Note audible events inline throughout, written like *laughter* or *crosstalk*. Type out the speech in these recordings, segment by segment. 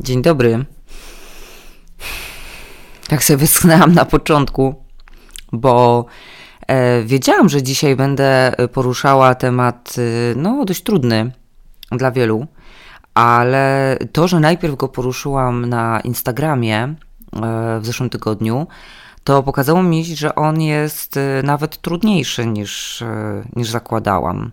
Dzień dobry. Tak sobie wyschnęłam na początku, bo e, wiedziałam, że dzisiaj będę poruszała temat e, no, dość trudny dla wielu, ale to, że najpierw go poruszyłam na Instagramie e, w zeszłym tygodniu, to pokazało mi, że on jest e, nawet trudniejszy niż, e, niż zakładałam.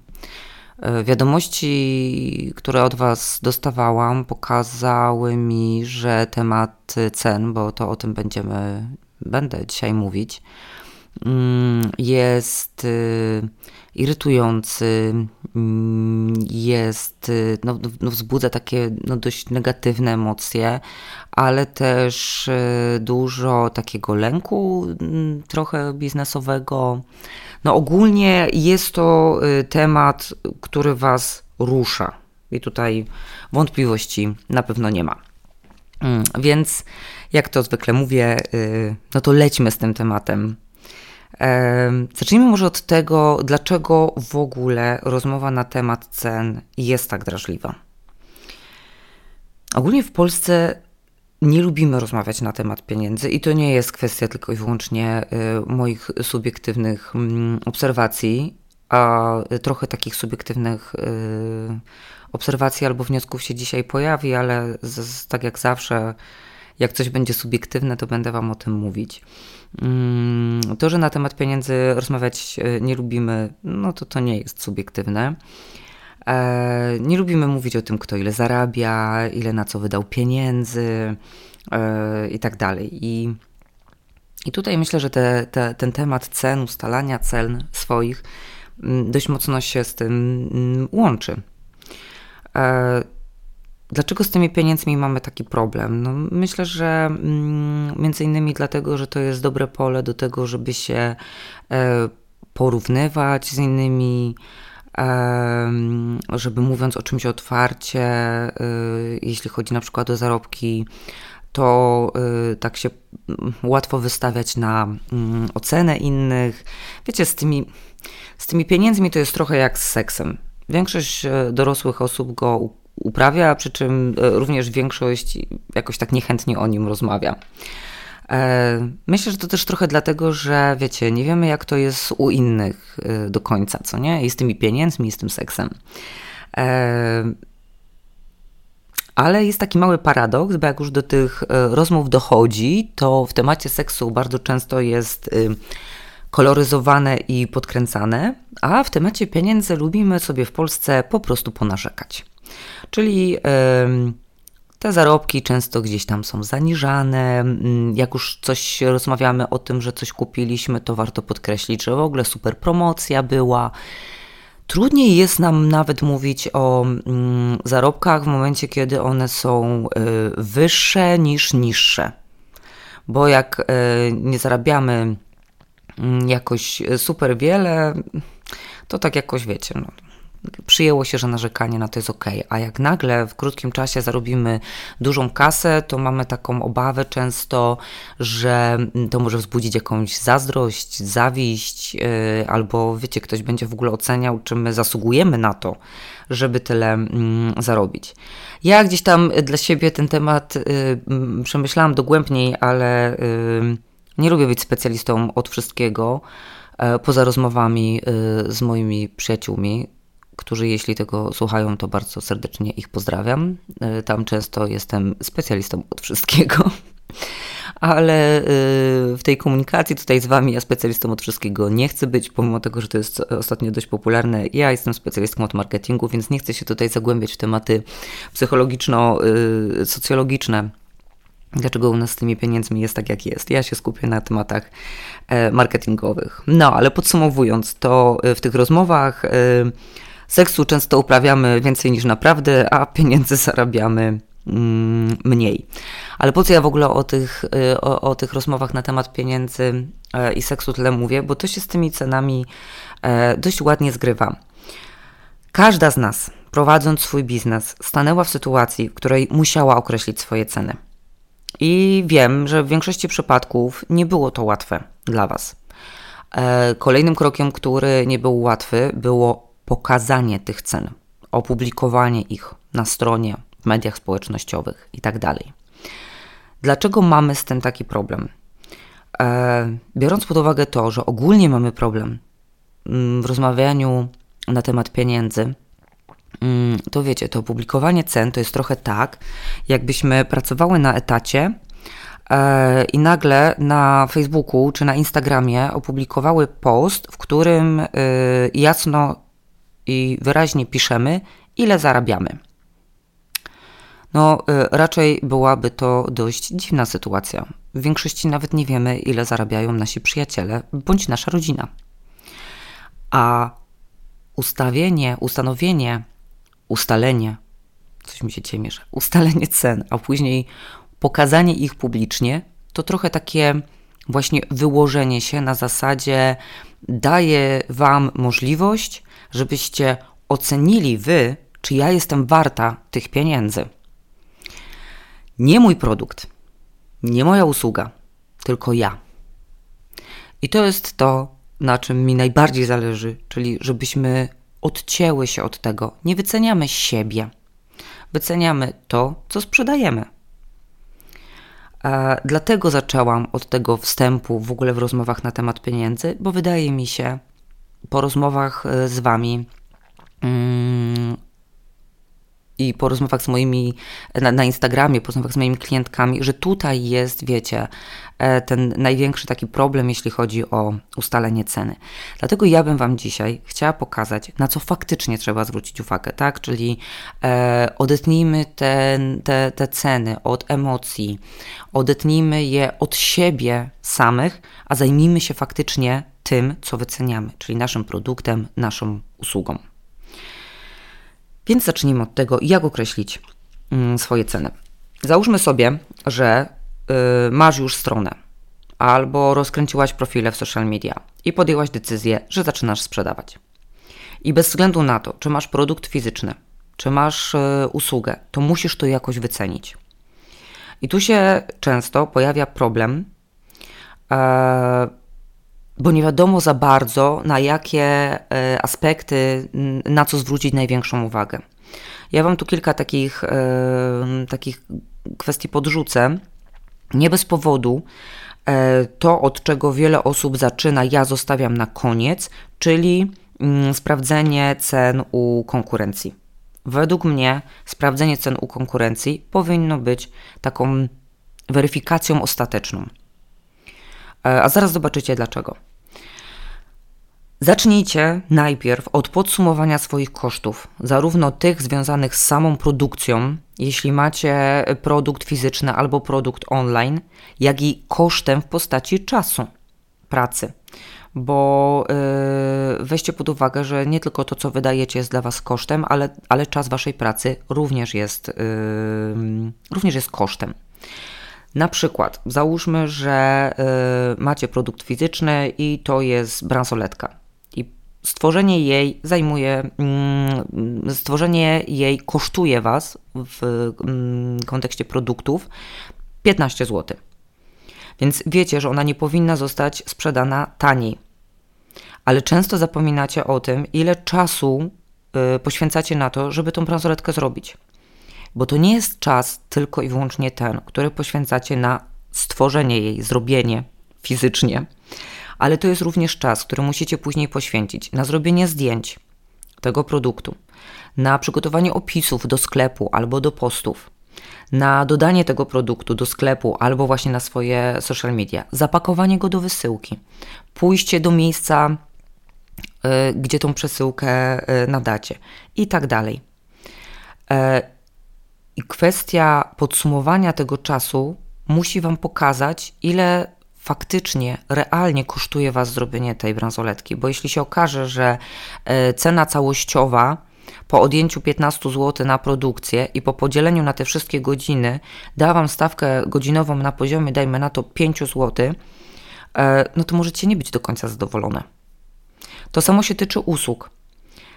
E, wiadomości, które od Was dostawałam, pokazały mi, że temat cen, bo to o tym będziemy, będę dzisiaj mówić, jest y, irytujący, mm, jest, y, no, no wzbudza takie no, dość negatywne emocje, ale też y, dużo takiego lęku, mm, trochę biznesowego. No ogólnie jest to temat, który Was rusza i tutaj wątpliwości na pewno nie ma. Mm, więc jak to zwykle mówię, no to lećmy z tym tematem. Zacznijmy może od tego, dlaczego w ogóle rozmowa na temat cen jest tak drażliwa. Ogólnie w Polsce nie lubimy rozmawiać na temat pieniędzy i to nie jest kwestia tylko i wyłącznie y, moich subiektywnych mm, obserwacji, a trochę takich subiektywnych y, obserwacji albo wniosków się dzisiaj pojawi, ale z, tak jak zawsze, jak coś będzie subiektywne, to będę Wam o tym mówić. Mm, to, że na temat pieniędzy rozmawiać e, nie lubimy, no to to nie jest subiektywne. E, nie lubimy mówić o tym, kto ile zarabia, ile na co wydał pieniędzy e, i tak dalej. I, i tutaj myślę, że te, te, ten temat cen, ustalania cen swoich mm, dość mocno się z tym mm, łączy. Dlaczego z tymi pieniędzmi mamy taki problem? No, myślę, że mm, między innymi dlatego, że to jest dobre pole do tego, żeby się e, porównywać z innymi, e, żeby mówiąc o czymś otwarcie, e, jeśli chodzi na przykład o zarobki, to tak się mm, łatwo wystawiać na mm, ocenę innych. Wiecie, z tymi, z tymi pieniędzmi to jest trochę jak z seksem. Większość dorosłych osób go uprawia, przy czym e, również większość jakoś tak niechętnie o nim rozmawia. E, myślę, że to też trochę dlatego, że wiecie, nie wiemy jak to jest u innych e, do końca, co nie? I z tymi pieniędzmi, i z tym seksem. Ale jest taki mały paradoks, bo jak już do tych rozmów dochodzi, to w temacie seksu bardzo często jest koloryzowane i podkręcane, a w temacie pieniędzy lubimy sobie w Polsce po prostu ponarzekać. Czyli te zarobki często gdzieś tam są zaniżane. Mm, jak już coś rozmawiamy o tym, że coś kupiliśmy, to warto podkreślić, że w ogóle super promocja była. Trudniej jest nam nawet mówić o mm, zarobkach w momencie, kiedy one są y, wyższe niż niższe. Bo jak y, nie zarabiamy mm, jakoś super wiele, to tak jakoś wiecie, no, przyjęło się, że narzekanie na to jest ok, a jak nagle w krótkim czasie zarobimy dużą kasę, to mamy taką obawę często, że to może wzbudzić jakąś zazdrość, zawiść, yy, albo wiecie, ktoś będzie w ogóle oceniał, czy my zasługujemy na to, żeby tyle yy, zarobić. Ja gdzieś tam dla siebie ten temat yy, przemyślałam dogłębniej, ale y, nie lubię być specjalistą od wszystkiego e, poza rozmowami y, z moimi przyjaciółmi którzy jeśli tego słuchają, to bardzo serdecznie ich pozdrawiam. E, tam często jestem specjalistą od wszystkiego. *laughs* Ale e, w tej komunikacji tutaj z Wami ja specjalistą od wszystkiego nie chcę być, pomimo tego, że to jest ostatnio dość popularne. Ja jestem specjalistką od marketingu, więc nie chcę się tutaj zagłębiać w tematy psychologiczno-socjologiczne. Dlaczego u nas z tymi pieniędzmi jest tak, jak jest? Ja się skupię na tematach e, marketingowych. No, ale podsumowując, to w tych rozmowach Seksu często uprawiamy więcej niż naprawdę, a pieniędzy *laughs* zarabiamy mm, mniej. Ale po co ja w ogóle o tych, y, o, o tych rozmowach na temat pieniędzy e, i seksu tyle mówię? Bo to się z tymi cenami e, dość ładnie zgrywa. Każda z nas, prowadząc swój biznes, stanęła w sytuacji, w której musiała określić swoje ceny. I wiem, że w większości przypadków nie było to łatwe dla Was. E, kolejnym krokiem, który nie był łatwy, było pokazanie tych cen, opublikowanie ich na stronie, w mediach społecznościowych itd. Tak Dlaczego mamy z tym taki problem? E, biorąc pod uwagę to, że ogólnie mamy problem mm, w rozmawianiu na temat pieniędzy, mm, to wiecie, to publikowanie cen to jest trochę tak, jakbyśmy pracowały na etacie e, i nagle na Facebooku czy na Instagramie opublikowały post, w którym e, jasno i wyraźnie piszemy, ile zarabiamy. No, raczej byłaby to dość dziwna sytuacja. W większości nawet nie wiemy, ile zarabiają nasi przyjaciele bądź nasza rodzina. A ustawienie, ustanowienie, ustalenie, coś mi się ciemiesz, ustalenie cen, a później pokazanie ich publicznie, to trochę takie właśnie wyłożenie się na zasadzie daje Wam możliwość, żebyście ocenili Wy, czy ja jestem warta tych pieniędzy. Nie mój produkt, nie moja usługa, tylko ja. I to jest to, na czym mi najbardziej zależy, czyli żebyśmy odcięły się od tego. Nie wyceniamy siebie, wyceniamy to, co sprzedajemy. Dlatego zaczęłam od tego wstępu w ogóle w rozmowach na temat pieniędzy, bo wydaje mi się po rozmowach e, z Wami, mm, i po rozmowach z moimi na, na Instagramie, po rozmowach z moimi klientkami, że tutaj jest, wiecie, e, ten największy taki problem, jeśli chodzi o ustalenie ceny. Dlatego ja bym Wam dzisiaj chciała pokazać, na co faktycznie trzeba zwrócić uwagę, tak? Czyli e, odetnijmy te, te, te ceny od emocji, odetnijmy je od siebie samych, a zajmijmy się faktycznie tym, co wyceniamy, czyli naszym produktem, naszą usługą. Więc zacznijmy od tego, jak określić mm, swoje ceny. Załóżmy sobie, że y, masz już stronę albo rozkręciłaś profile w social media i podjęłaś decyzję, że zaczynasz sprzedawać. I bez względu na to, czy masz produkt fizyczny, czy masz y, usługę, to musisz to jakoś wycenić. I tu się często pojawia problem, e, bo nie wiadomo za bardzo, na jakie e, aspekty, na co zwrócić największą uwagę. Ja Wam tu kilka takich, e, takich kwestii podrzucę. Nie bez powodu e, to, od czego wiele osób zaczyna, ja zostawiam na koniec, czyli mm, sprawdzenie cen u konkurencji. Według mnie sprawdzenie cen u konkurencji powinno być taką weryfikacją ostateczną. A zaraz zobaczycie dlaczego. Zacznijcie najpierw od podsumowania swoich kosztów, zarówno tych związanych z samą produkcją, jeśli macie produkt fizyczny albo produkt online, jak i kosztem w postaci czasu pracy. Bo yy, weźcie pod uwagę, że nie tylko to, co wydajecie, jest dla Was kosztem, ale, ale czas Waszej pracy również jest, yy, również jest kosztem. Na przykład, załóżmy, że y, macie produkt fizyczny i to jest bransoletka stworzenie jej zajmuje, mm, stworzenie jej kosztuje Was w mm, kontekście produktów 15 zł. Więc wiecie, że ona nie powinna zostać sprzedana taniej. Ale często zapominacie o tym, ile czasu y, poświęcacie na to, żeby tą bransoletkę zrobić. Bo to nie jest czas tylko i wyłącznie ten, który poświęcacie na stworzenie jej, zrobienie fizycznie ale to jest również czas, który musicie później poświęcić na zrobienie zdjęć tego produktu, na przygotowanie opisów do sklepu albo do postów, na dodanie tego produktu do sklepu albo właśnie na swoje social media, zapakowanie go do wysyłki, pójście do miejsca, y, gdzie tą przesyłkę y, nadacie i tak dalej. I kwestia podsumowania tego czasu musi Wam pokazać, ile faktycznie, realnie kosztuje Was zrobienie tej bransoletki, bo jeśli się okaże, że e, cena całościowa po odjęciu 15 zł na produkcję i po podzieleniu na te wszystkie godziny da Wam stawkę godzinową na poziomie, dajmy na to 5 zł, e, no to możecie nie być do końca zadowolone. To samo się tyczy usług.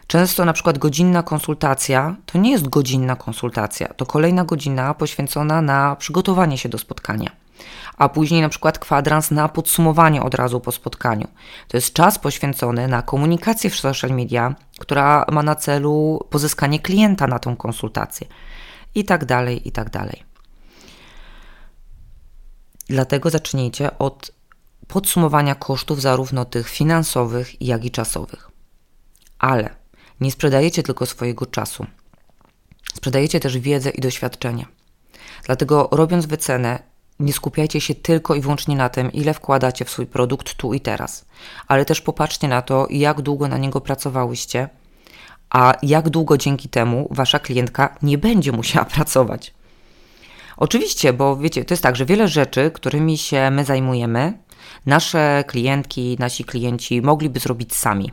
Często na przykład godzinna konsultacja to nie jest godzinna konsultacja, to kolejna godzina poświęcona na przygotowanie się do spotkania a później na przykład kwadrans na podsumowanie od razu po spotkaniu. To jest czas poświęcony na komunikację w social media, która ma na celu pozyskanie klienta na tą konsultację. i tak dalej, i tak dalej. Dlatego zacznijcie od podsumowania kosztów, zarówno tych finansowych, jak i czasowych. Ale nie sprzedajecie tylko swojego czasu, sprzedajecie też wiedzę i doświadczenie. Dlatego, robiąc wycenę, nie skupiajcie się tylko i wyłącznie na tym, ile wkładacie w swój produkt tu i teraz, ale też popatrzcie na to, jak długo na niego pracowałyście, a jak długo dzięki temu wasza klientka nie będzie musiała *laughs* pracować. Oczywiście, bo wiecie, to jest tak, że wiele rzeczy, którymi się my zajmujemy, nasze klientki, nasi klienci mogliby zrobić sami.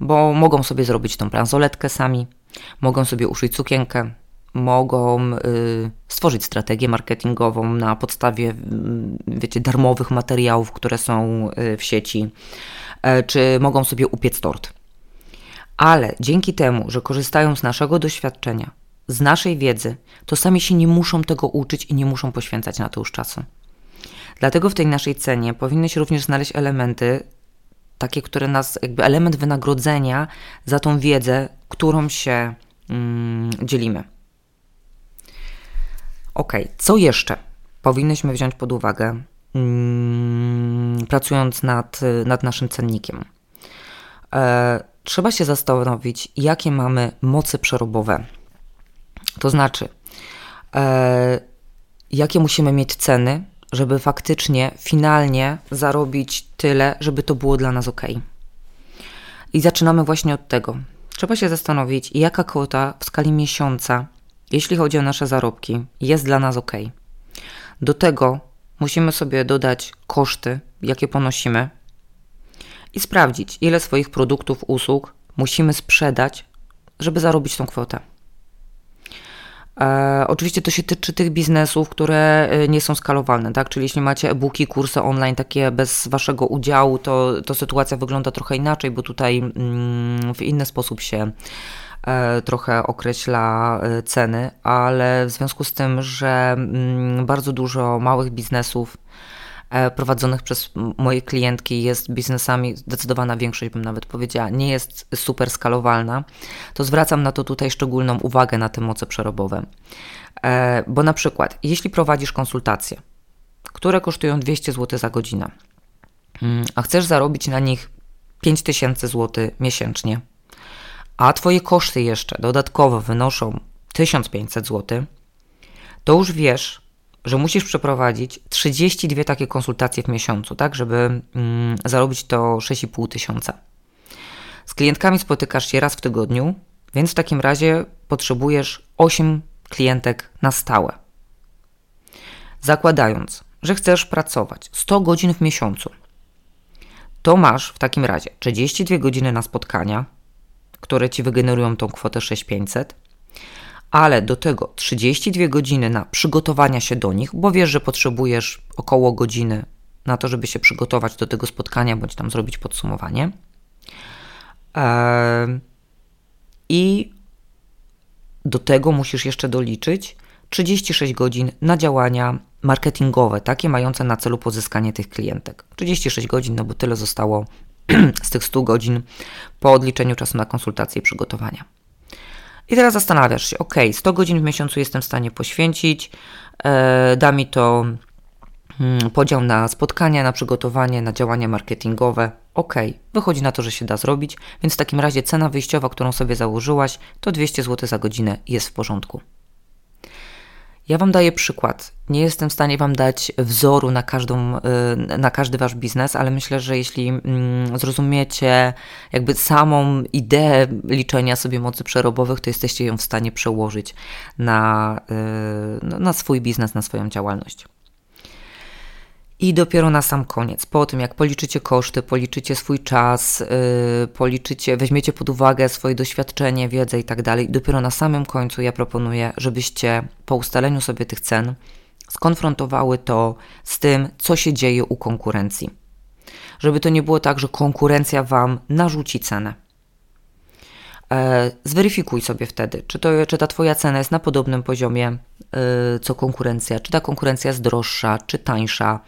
Bo mogą sobie zrobić tą bransoletkę sami, mogą sobie uszyć sukienkę, mogą y, stworzyć strategię marketingową na podstawie, y, wiecie, darmowych materiałów, które są y, w sieci, y, czy mogą sobie upiec tort. Ale dzięki temu, że korzystają z naszego doświadczenia, z naszej wiedzy, to sami się nie muszą tego uczyć i nie muszą poświęcać na to już czasu. Dlatego w tej naszej cenie powinny się również znaleźć elementy, takie, które nas, jakby element wynagrodzenia za tą wiedzę, którą się mm, dzielimy. Ok, co jeszcze powinnyśmy wziąć pod uwagę, mm, pracując nad, nad naszym cennikiem? E, trzeba się zastanowić, jakie mamy moce przerobowe. To znaczy, e, jakie musimy mieć ceny, żeby faktycznie, finalnie zarobić tyle, żeby to było dla nas ok. I zaczynamy właśnie od tego. Trzeba się zastanowić, jaka kwota w skali miesiąca jeśli chodzi o nasze zarobki, jest dla nas ok. Do tego musimy sobie dodać koszty, jakie ponosimy i sprawdzić, ile swoich produktów, usług musimy sprzedać, żeby zarobić tą kwotę. E, oczywiście to się tyczy tych biznesów, które e, nie są skalowalne, tak? Czyli jeśli macie e-booki, kursy online takie bez waszego udziału, to, to sytuacja wygląda trochę inaczej, bo tutaj mm, w inny sposób się E, trochę określa ceny, ale w związku z tym, że mm, bardzo dużo małych biznesów prowadzonych przez moje klientki jest biznesami, zdecydowana większość bym nawet powiedziała, nie jest super skalowalna, to zwracam na to tutaj szczególną uwagę na te moce przerobowe. Bo na przykład, jeśli prowadzisz konsultacje, które kosztują 200 zł za godzinę, mm, a chcesz zarobić na nich 5000 zł miesięcznie, a Twoje koszty jeszcze dodatkowo wynoszą 1500 zł, to już wiesz, że musisz przeprowadzić 32 takie konsultacje w miesiącu, tak, żeby mm, zarobić to 6,5 tysiąca. Z klientkami spotykasz się raz w tygodniu, więc w takim razie potrzebujesz 8 klientek na stałe. Zakładając, że chcesz pracować 100 godzin w miesiącu, to masz w takim razie 32 godziny na spotkania, które ci wygenerują tą kwotę 6500, ale do tego 32 godziny na przygotowania się do nich, bo wiesz, że potrzebujesz około godziny na to, żeby się przygotować do tego spotkania, bądź tam zrobić podsumowanie. Eee, I do tego musisz jeszcze doliczyć 36 godzin na działania marketingowe, takie mające na celu pozyskanie tych klientek. 36 godzin, no bo tyle zostało *clears throat* z tych 100 godzin po odliczeniu czasu na konsultacje i przygotowania. I teraz zastanawiasz się, ok, 100 godzin w miesiącu jestem w stanie poświęcić, e, da mi to hmm, podział na spotkania, na przygotowanie, na działania marketingowe. Ok, wychodzi na to, że się da zrobić, więc w takim razie cena wyjściowa, którą sobie założyłaś, to 200 zł za godzinę jest w porządku. Ja Wam daję przykład. Nie jestem w stanie Wam dać wzoru na, każdą, y, na każdy Wasz biznes, ale myślę, że jeśli mm, zrozumiecie jakby samą ideę liczenia sobie mocy przerobowych, to jesteście ją w stanie przełożyć na, y, na swój biznes, na swoją działalność. I dopiero na sam koniec, po tym jak policzycie koszty, policzycie swój czas, yy, policzycie, weźmiecie pod uwagę swoje doświadczenie, wiedzę i tak dalej, dopiero na samym końcu ja proponuję, żebyście po ustaleniu sobie tych cen skonfrontowały to z tym, co się dzieje u konkurencji. Żeby to nie było tak, że konkurencja Wam narzuci cenę. E, zweryfikuj sobie wtedy, czy, to, czy ta Twoja cena jest na podobnym poziomie e, co konkurencja, czy ta konkurencja jest droższa, czy tańsza.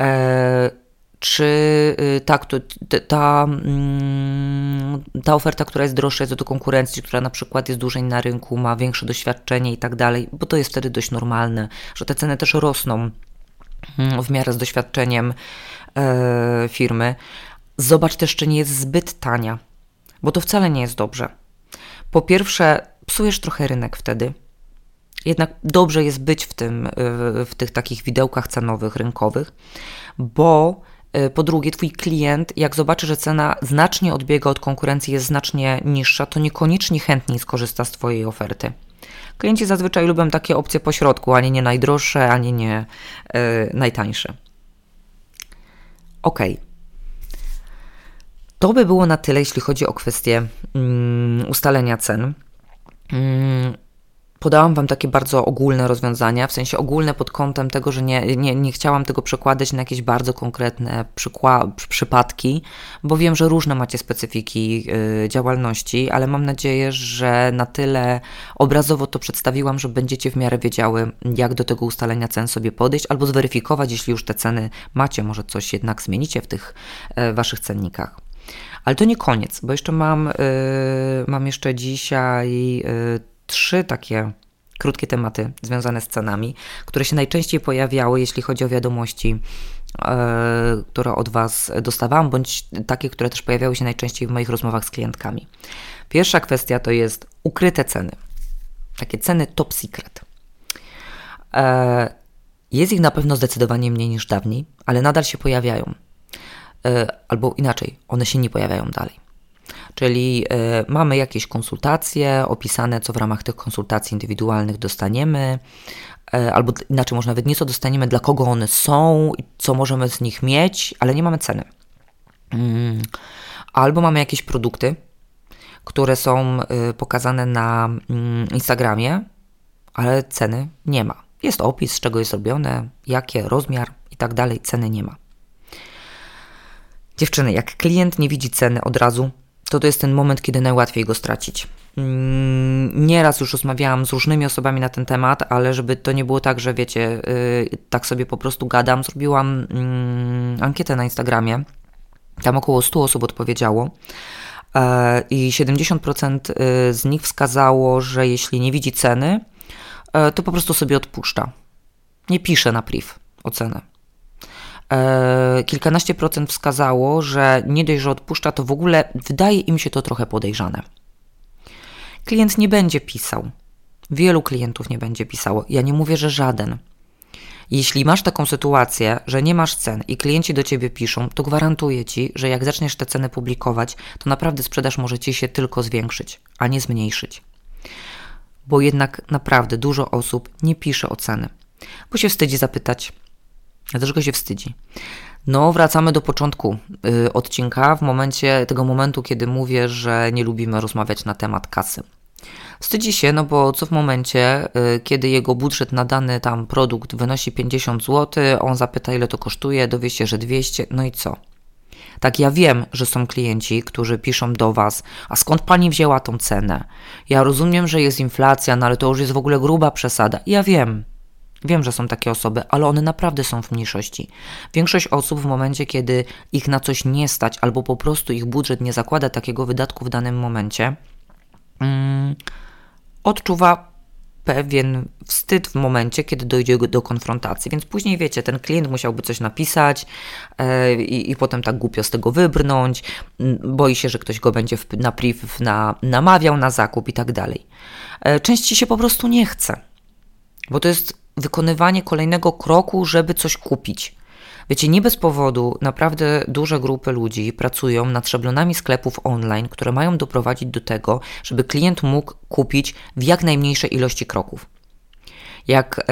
E, czy y, tak, ta, mm, ta oferta, która jest droższa, jest do konkurencji, która na przykład jest dłużej na rynku, ma większe doświadczenie i tak dalej, bo to jest wtedy dość normalne, że te ceny też rosną mm, w miarę z doświadczeniem firmy. Zobacz też, czy nie jest zbyt tania, bo to wcale nie jest dobrze. Po pierwsze, psujesz trochę rynek wtedy. Jednak dobrze jest być w, tym, y, w tych takich widełkach cenowych, rynkowych, bo y, po drugie, twój klient, jak zobaczy, że cena znacznie odbiega od konkurencji, jest znacznie niższa, to niekoniecznie chętniej skorzysta z Twojej oferty. Klienci zazwyczaj lubią takie opcje pośrodku, ani nie najdroższe, ani nie yy, najtańsze. Ok. To by było na tyle, jeśli chodzi o kwestię yy, ustalenia cen. Yy, podałam Wam takie bardzo ogólne rozwiązania, w sensie ogólne pod kątem tego, że nie, nie, nie chciałam tego przekładać na jakieś bardzo konkretne przypadki, bo wiem, że różne macie specyfiki yy, działalności, ale mam nadzieję, że na tyle obrazowo to przedstawiłam, że będziecie w miarę wiedziały, jak do tego ustalenia cen sobie podejść, albo zweryfikować, jeśli już te ceny macie, może coś jednak zmienicie w tych yy, Waszych cennikach. Ale to nie koniec, bo jeszcze mam, yy, mam jeszcze dzisiaj yy, trzy takie krótkie tematy związane z cenami, które się najczęściej pojawiały, jeśli chodzi o wiadomości, e, które od Was dostawałam, bądź takie, które też pojawiały się najczęściej w moich rozmowach z klientkami. Pierwsza kwestia to jest ukryte ceny. Takie ceny top secret. E, jest ich na pewno zdecydowanie mniej niż dawniej, ale nadal się pojawiają. E, albo inaczej, one się nie pojawiają dalej. Czyli y, mamy jakieś konsultacje opisane, co w ramach tych konsultacji indywidualnych dostaniemy, y, albo inaczej, może nawet nie co dostaniemy, dla kogo one są, co możemy z nich mieć, ale nie mamy ceny. Y, albo mamy jakieś produkty, które są pokazane na mm, Instagramie, ale ceny nie ma. Jest opis, z czego jest robione, jakie, rozmiar i tak dalej, ceny nie ma. Dziewczyny, jak klient nie widzi ceny od razu, to to jest ten moment, kiedy najłatwiej go stracić. Mm, nieraz już rozmawiałam z różnymi osobami na ten temat, ale żeby to nie było tak, że wiecie, y, tak sobie po prostu gadam, zrobiłam mm, ankietę na Instagramie. Tam około 100 osób odpowiedziało. E, I 70% y, z nich wskazało, że jeśli nie widzi ceny, e, to po prostu sobie odpuszcza. Nie pisze na priv o cenę. E, kilkanaście procent wskazało, że nie dość, że odpuszcza, to w ogóle wydaje im się to trochę podejrzane. Klient nie będzie pisał. Wielu klientów nie będzie pisało. Ja nie mówię, że żaden. Jeśli masz taką sytuację, że nie masz cen i klienci do ciebie piszą, to gwarantuję ci, że jak zaczniesz te ceny publikować, to naprawdę sprzedaż może ci się tylko zwiększyć, a nie zmniejszyć. Bo jednak naprawdę dużo osób nie pisze o ceny, bo się wstydzi zapytać, Dlaczego się wstydzi? No, wracamy do początku y, odcinka, w momencie tego momentu, kiedy mówię, że nie lubimy rozmawiać na temat kasy. Wstydzi się, no bo co w momencie, y, kiedy jego budżet na dany tam produkt wynosi 50 zł, on zapyta, ile to kosztuje, dowie się, że 200, no i co? Tak, ja wiem, że są klienci, którzy piszą do Was, a skąd Pani wzięła tą cenę? Ja rozumiem, że jest inflacja, no ale to już jest w ogóle gruba przesada. Ja wiem, Wiem, że są takie osoby, ale one naprawdę są w mniejszości. Większość osób w momencie, kiedy ich na coś nie stać, albo po prostu ich budżet nie zakłada takiego wydatku w danym momencie, mm, odczuwa pewien wstyd w momencie, kiedy dojdzie do konfrontacji. Więc później wiecie, ten klient musiałby coś napisać yy, i, potem tak głupio z tego wybrnąć, mm, boi się, że ktoś go będzie w, na priv na, namawiał na zakup i tak dalej. Yy, części się po prostu nie chce, bo to jest wykonywanie kolejnego kroku, żeby coś kupić. Wiecie, nie bez powodu naprawdę duże grupy ludzi pracują nad szablonami sklepów online, które mają doprowadzić do tego, żeby klient mógł kupić w jak najmniejszej ilości kroków. Jak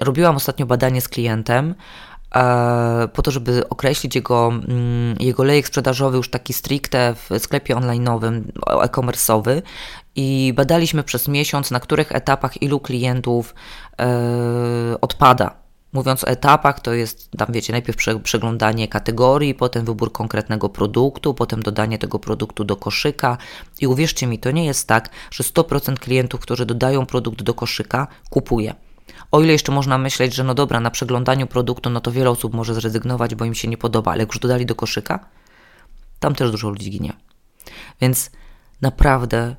robiłam ostatnio badanie z klientem, po to, żeby określić jego, mm, jego lejek sprzedażowy już taki stricte w sklepie online'owym, e-commerce'owy i badaliśmy przez miesiąc, na których etapach ilu klientów e, odpada. Mówiąc o etapach, to jest tam, wiecie, najpierw przeglądanie kategorii, potem wybór konkretnego produktu, potem dodanie tego produktu do koszyka. I uwierzcie mi, to nie jest tak, że 100% klientów, którzy dodają produkt do koszyka, kupuje. O ile jeszcze można myśleć, że no dobra, na przeglądaniu produktu, no to wiele osób może zrezygnować, bo im się nie podoba, ale jak już dodali do koszyka, tam też dużo ludzi ginie. Więc naprawdę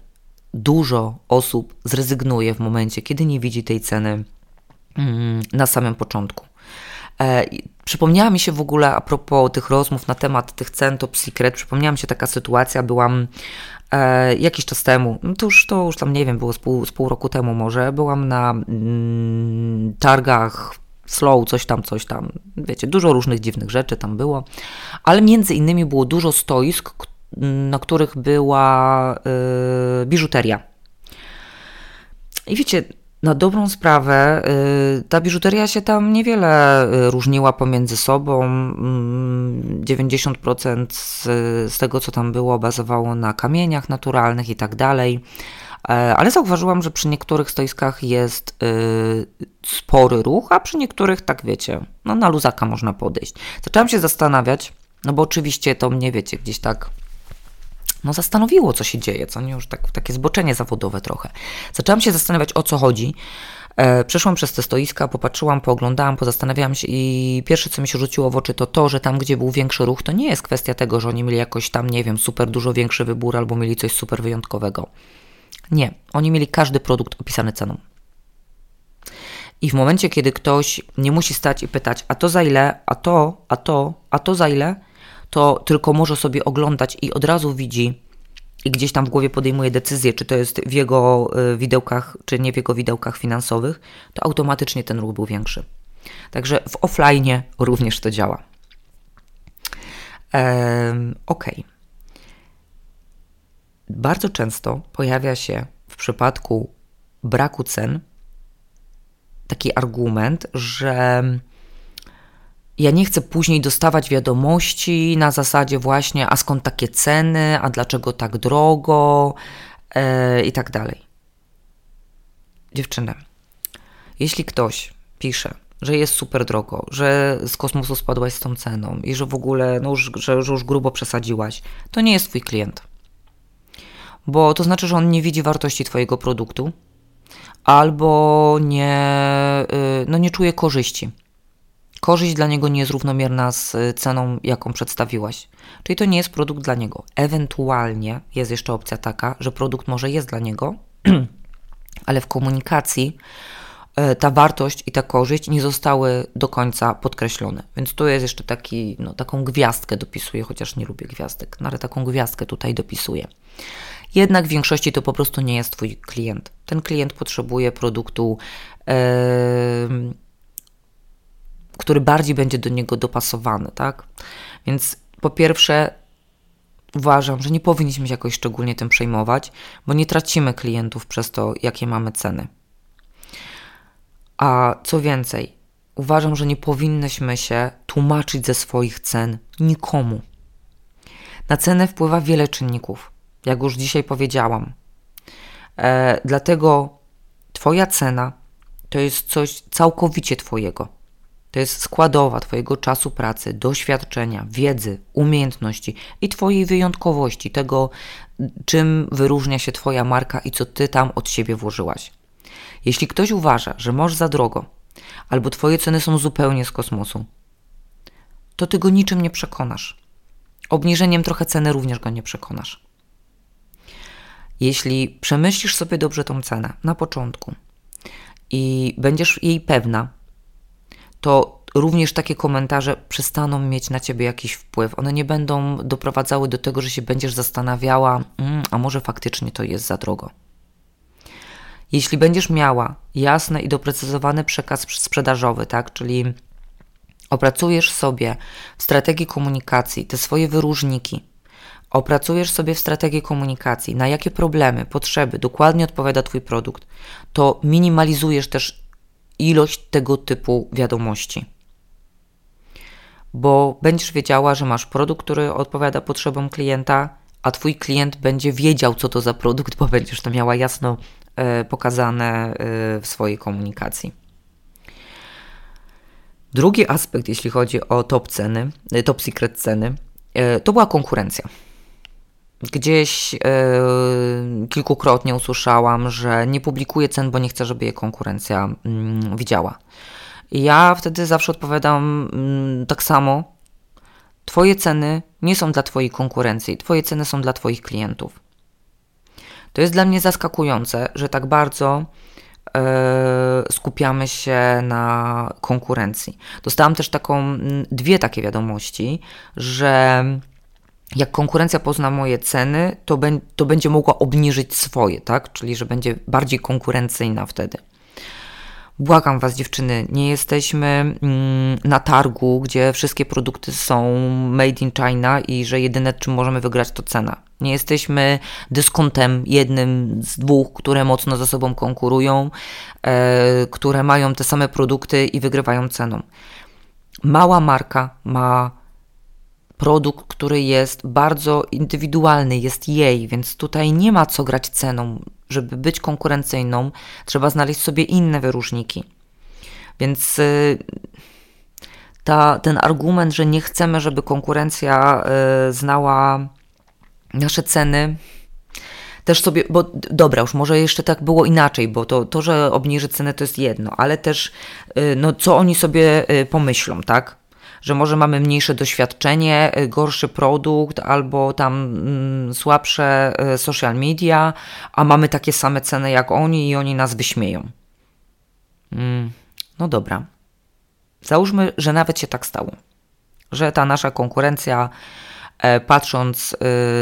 dużo osób zrezygnuje w momencie, kiedy nie widzi tej ceny mm, na samym początku. E, przypomniała mi się w ogóle a propos tych rozmów na temat tych cen Top Secret, przypomniała mi się taka sytuacja, byłam e, jakiś czas temu, no to już, to już tam nie wiem, było z pół, z pół roku temu może, byłam na mm, targach slow, coś tam, coś tam, wiecie, dużo różnych dziwnych rzeczy tam było, ale między innymi było dużo stoisk, na których była y, biżuteria. I wiecie, na dobrą sprawę, y, ta biżuteria się tam niewiele y, różniła pomiędzy sobą. 90% mm, z, tego, co tam było, bazowało na kamieniach naturalnych i tak dalej. E, ale zauważyłam, że przy niektórych stoiskach jest y, spory ruch, a przy niektórych, tak wiecie, no na luzaka można podejść. Zaczęłam się zastanawiać, no bo oczywiście to mnie, wiecie, gdzieś tak no zastanowiło, co się dzieje, co nie już tak, takie zboczenie zawodowe trochę. Zaczęłam się zastanawiać, o co chodzi. E, przeszłam przez te stoiska, popatrzyłam, pooglądałam, pozastanawiałam się i pierwsze, co mi się rzuciło w oczy, to to, że tam, gdzie był większy ruch, to nie jest kwestia tego, że oni mieli jakoś tam, nie wiem, super dużo większy wybór albo mieli coś super wyjątkowego. Nie, oni mieli każdy produkt opisany ceną. I w momencie, kiedy ktoś nie musi stać i pytać, a to za ile, a to, a to, a to za ile, to tylko może sobie oglądać i od razu widzi i gdzieś tam w głowie podejmuje decyzję, czy to jest w jego y, widełkach, czy nie w jego widełkach finansowych, to automatycznie ten ruch był większy. Także w offline również to działa. Ehm, ok. Bardzo często pojawia się w przypadku braku cen taki argument, że ja nie chcę później dostawać wiadomości na zasadzie właśnie, a skąd takie ceny, a dlaczego tak drogo yy, i tak dalej. Dziewczyny, jeśli ktoś pisze, że jest super drogo, że z kosmosu spadłaś z tą ceną i że w ogóle, no już, że, że już grubo przesadziłaś, to nie jest twój klient. Bo to znaczy, że on nie widzi wartości twojego produktu albo nie, yy, no nie czuje korzyści korzyść dla niego nie jest równomierna z y, ceną, jaką przedstawiłaś. Czyli to nie jest produkt dla niego. Ewentualnie jest jeszcze opcja taka, że produkt może jest dla niego, *clears throat* ale w komunikacji y, ta wartość i ta korzyść nie zostały do końca podkreślone. Więc tu jest jeszcze taki, no, taką gwiazdkę dopisuję, chociaż nie lubię gwiazdek, no, ale taką gwiazdkę tutaj dopisuję. Jednak w większości to po prostu nie jest Twój klient. Ten klient potrzebuje produktu. Yy, który bardziej będzie do niego dopasowany, tak? Więc po pierwsze, uważam, że nie powinniśmy się jakoś szczególnie tym przejmować, bo nie tracimy klientów przez to, jakie mamy ceny. A co więcej, uważam, że nie powinnyśmy się tłumaczyć ze swoich cen nikomu. Na cenę wpływa wiele czynników, jak już dzisiaj powiedziałam. E, dlatego Twoja cena to jest coś całkowicie Twojego. To jest składowa Twojego czasu pracy, doświadczenia, wiedzy, umiejętności i Twojej wyjątkowości, tego, czym wyróżnia się Twoja marka i co Ty tam od siebie włożyłaś. Jeśli ktoś uważa, że możesz za drogo, albo Twoje ceny są zupełnie z kosmosu, to Ty go niczym nie przekonasz. Obniżeniem trochę ceny również go nie przekonasz. Jeśli przemyślisz sobie dobrze tą cenę na początku i będziesz jej pewna, to również takie komentarze przestaną mieć na ciebie jakiś wpływ. One nie będą doprowadzały do tego, że się będziesz zastanawiała, mm, a może faktycznie to jest za drogo. Jeśli będziesz miała jasny i doprecyzowany przekaz sprzedażowy, tak, czyli opracujesz sobie w strategii komunikacji te swoje wyróżniki, opracujesz sobie w strategii komunikacji, na jakie problemy, potrzeby dokładnie odpowiada Twój produkt, to minimalizujesz też ilość tego typu wiadomości. Bo będziesz wiedziała, że masz produkt, który odpowiada potrzebom klienta, a Twój klient będzie wiedział, co to za produkt, bo będziesz to miała jasno e, pokazane e, w swojej komunikacji. Drugi aspekt, jeśli chodzi o top ceny, e, top secret ceny, to była konkurencja. Gdzieś yy, kilkukrotnie usłyszałam, że nie publikuję cen, bo nie chcę, żeby je konkurencja yy, widziała. I ja wtedy zawsze odpowiadam yy, tak samo. Twoje ceny nie są dla Twojej konkurencji, Twoje ceny są dla Twoich klientów. To jest dla mnie zaskakujące, że tak bardzo yy, skupiamy się na konkurencji. Dostałam też taką, dwie takie wiadomości, że jak konkurencja pozna moje ceny, to, be, to będzie mogła obniżyć swoje, tak? Czyli, że będzie bardziej konkurencyjna wtedy. Błagam Was, dziewczyny, nie jesteśmy mm, na targu, gdzie wszystkie produkty są made in China i że jedyne, czym możemy wygrać, to cena. Nie jesteśmy dyskontem jednym z dwóch, które mocno ze sobą konkurują, e, które mają te same produkty i wygrywają ceną. Mała marka ma produkt, który jest bardzo indywidualny, jest jej, więc tutaj nie ma co grać ceną. Żeby być konkurencyjną, trzeba znaleźć sobie inne wyróżniki. Więc y, ta, ten argument, że nie chcemy, żeby konkurencja y, znała nasze ceny, też sobie, bo dobra, już może jeszcze tak było inaczej, bo to, to że obniży cenę to jest jedno, ale też y, no, co oni sobie pomyślą, tak? Że może mamy mniejsze doświadczenie, y, gorszy produkt albo tam mm, słabsze y, social media, a mamy takie same ceny jak oni i oni nas wyśmieją. Mm, no dobra. Załóżmy, że nawet się tak stało, że ta nasza konkurencja, e, patrząc y,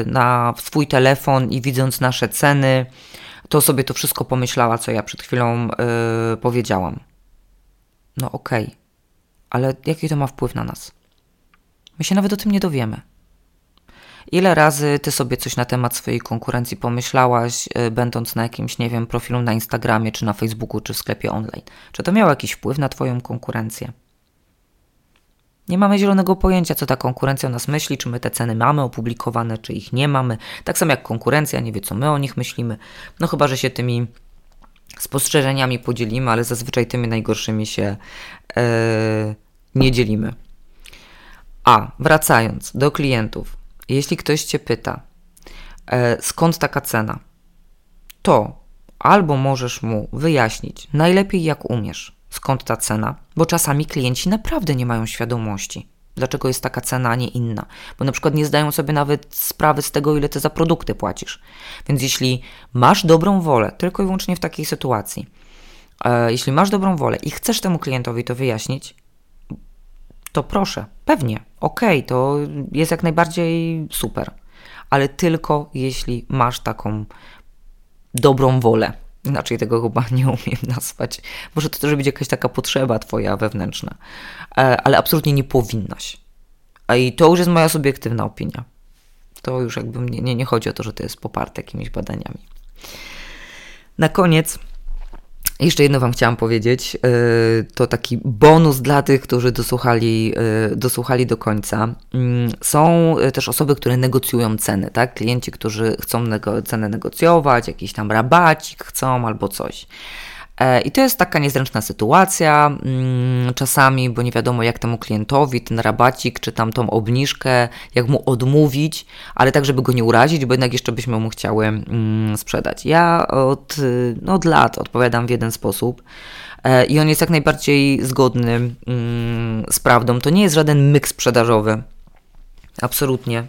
na swój telefon i widząc nasze ceny, to sobie to wszystko pomyślała, co ja przed chwilą powiedziałam. No okej. Okay ale jaki to ma wpływ na nas? My się nawet o tym nie dowiemy. Ile razy ty sobie coś na temat swojej konkurencji pomyślałaś, yy, będąc na jakimś, nie wiem, profilu na Instagramie, czy na Facebooku, czy w sklepie online? Czy to miało jakiś wpływ na twoją konkurencję? Nie mamy zielonego pojęcia, co ta konkurencja o nas myśli, czy my te ceny mamy opublikowane, czy ich nie mamy. Tak samo jak konkurencja nie wie, co my o nich myślimy. No chyba, że się tymi spostrzeżeniami podzielimy, ale zazwyczaj tymi najgorszymi się yy, nie dzielimy. A wracając do klientów, jeśli ktoś Cię pyta, e, skąd taka cena, to albo możesz mu wyjaśnić najlepiej jak umiesz, skąd ta cena, bo czasami klienci naprawdę nie mają świadomości, dlaczego jest taka cena, a nie inna, bo na przykład nie zdają sobie nawet sprawy z tego, ile ty za produkty płacisz. Więc jeśli masz dobrą wolę, tylko i wyłącznie w takiej sytuacji, e, jeśli masz dobrą wolę i chcesz temu klientowi to wyjaśnić, to proszę, pewnie, okej, okay, to jest jak najbardziej super, ale tylko jeśli masz taką dobrą wolę. Inaczej tego chyba *laughs* nie umiem nazwać. Może to też być jakaś taka potrzeba twoja wewnętrzna, e, ale absolutnie nie powinnaś. I to już jest moja subiektywna opinia. To już jakby nie, nie, nie chodzi o to, że to jest poparte jakimiś badaniami. Na koniec jeszcze jedno Wam chciałam powiedzieć. E, to taki bonus dla tych, którzy dosłuchali, e, dosłuchali do końca. Mm, są też osoby, które negocjują ceny, tak? Klienci, którzy chcą cenę negocjować, jakiś tam rabacik chcą albo coś. E, I to jest taka niezręczna sytuacja mm, czasami, bo nie wiadomo jak temu klientowi ten rabacik czy tam tą obniżkę, jak mu odmówić, ale tak, żeby go nie urazić, bo jednak jeszcze byśmy mu chciały mm, sprzedać. Ja od, no, od lat odpowiadam w jeden sposób e, i on jest jak najbardziej zgodny mm, z prawdą. To nie jest żaden myk sprzedażowy. Absolutnie.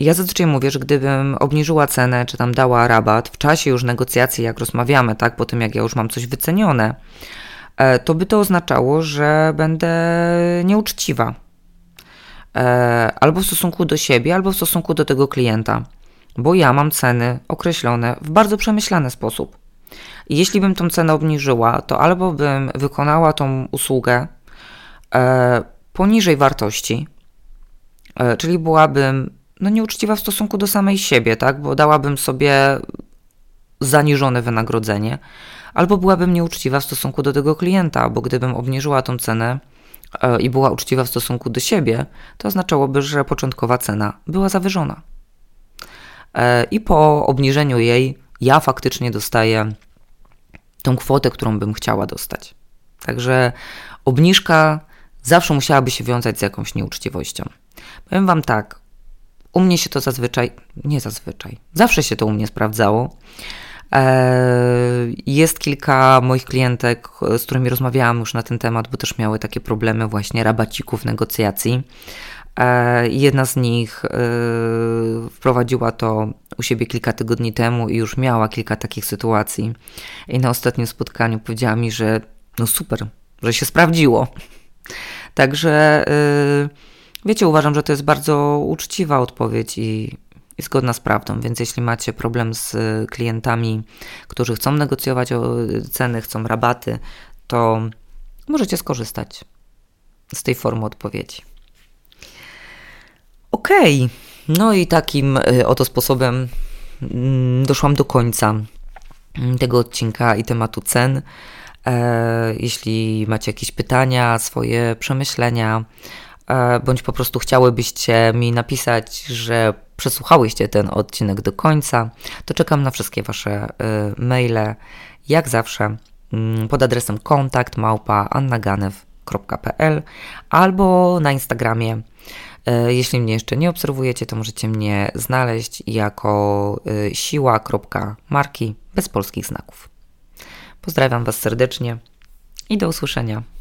Ja zazwyczaj mówię, że gdybym obniżyła cenę, czy tam dała rabat w czasie już negocjacji, jak rozmawiamy, tak, po tym jak ja już mam coś wycenione, e, to by to oznaczało, że będę nieuczciwa. E, albo w stosunku do siebie, albo w stosunku do tego klienta, bo ja mam ceny określone w bardzo przemyślany sposób. Jeśli bym tą cenę obniżyła, to albo bym wykonała tą usługę e, poniżej wartości, czyli byłabym no nieuczciwa w stosunku do samej siebie, tak? Bo dałabym sobie zaniżone wynagrodzenie, albo byłabym nieuczciwa w stosunku do tego klienta, bo gdybym obniżyła tą cenę e, i była uczciwa w stosunku do siebie, to oznaczałoby, że początkowa cena była zawyżona. E, I po obniżeniu jej ja faktycznie dostaję tą kwotę, którą bym chciała dostać. Także obniżka zawsze musiałaby się wiązać z jakąś nieuczciwością. Powiem Wam tak, U mnie się to zazwyczaj, nie zazwyczaj, zawsze się to u mnie sprawdzało. E, jest kilka moich klientek, z którymi rozmawiałam już na ten temat, bo też miały takie problemy właśnie rabacików, negocjacji. E, jedna z nich e, wprowadziła to u siebie kilka tygodni temu i już miała kilka takich sytuacji. I na ostatnim spotkaniu powiedziała mi, że no super, że się sprawdziło. Także wiecie, uważam, że to jest bardzo uczciwa odpowiedź i i zgodna z prawdą. Więc jeśli macie problem z klientami, którzy chcą negocjować ceny, chcą rabaty, to możecie skorzystać z tej formy odpowiedzi. Okej, okay. no i takim y, oto sposobem mm, doszłam do końca tego odcinka i tematu cen. E, jeśli macie jakieś pytania, swoje przemyślenia, bądź po prostu chciałybyście mi napisać, że przesłuchałyście ten odcinek do końca, to czekam na wszystkie Wasze y, maile, jak zawsze mm, pod adresem kontakt małpa annaganew.pl albo na Instagramie. Y, jeśli mnie jeszcze nie obserwujecie, to możecie mnie znaleźć jako siła.marki bez polskich znaków. Pozdrawiam Was serdecznie i do usłyszenia.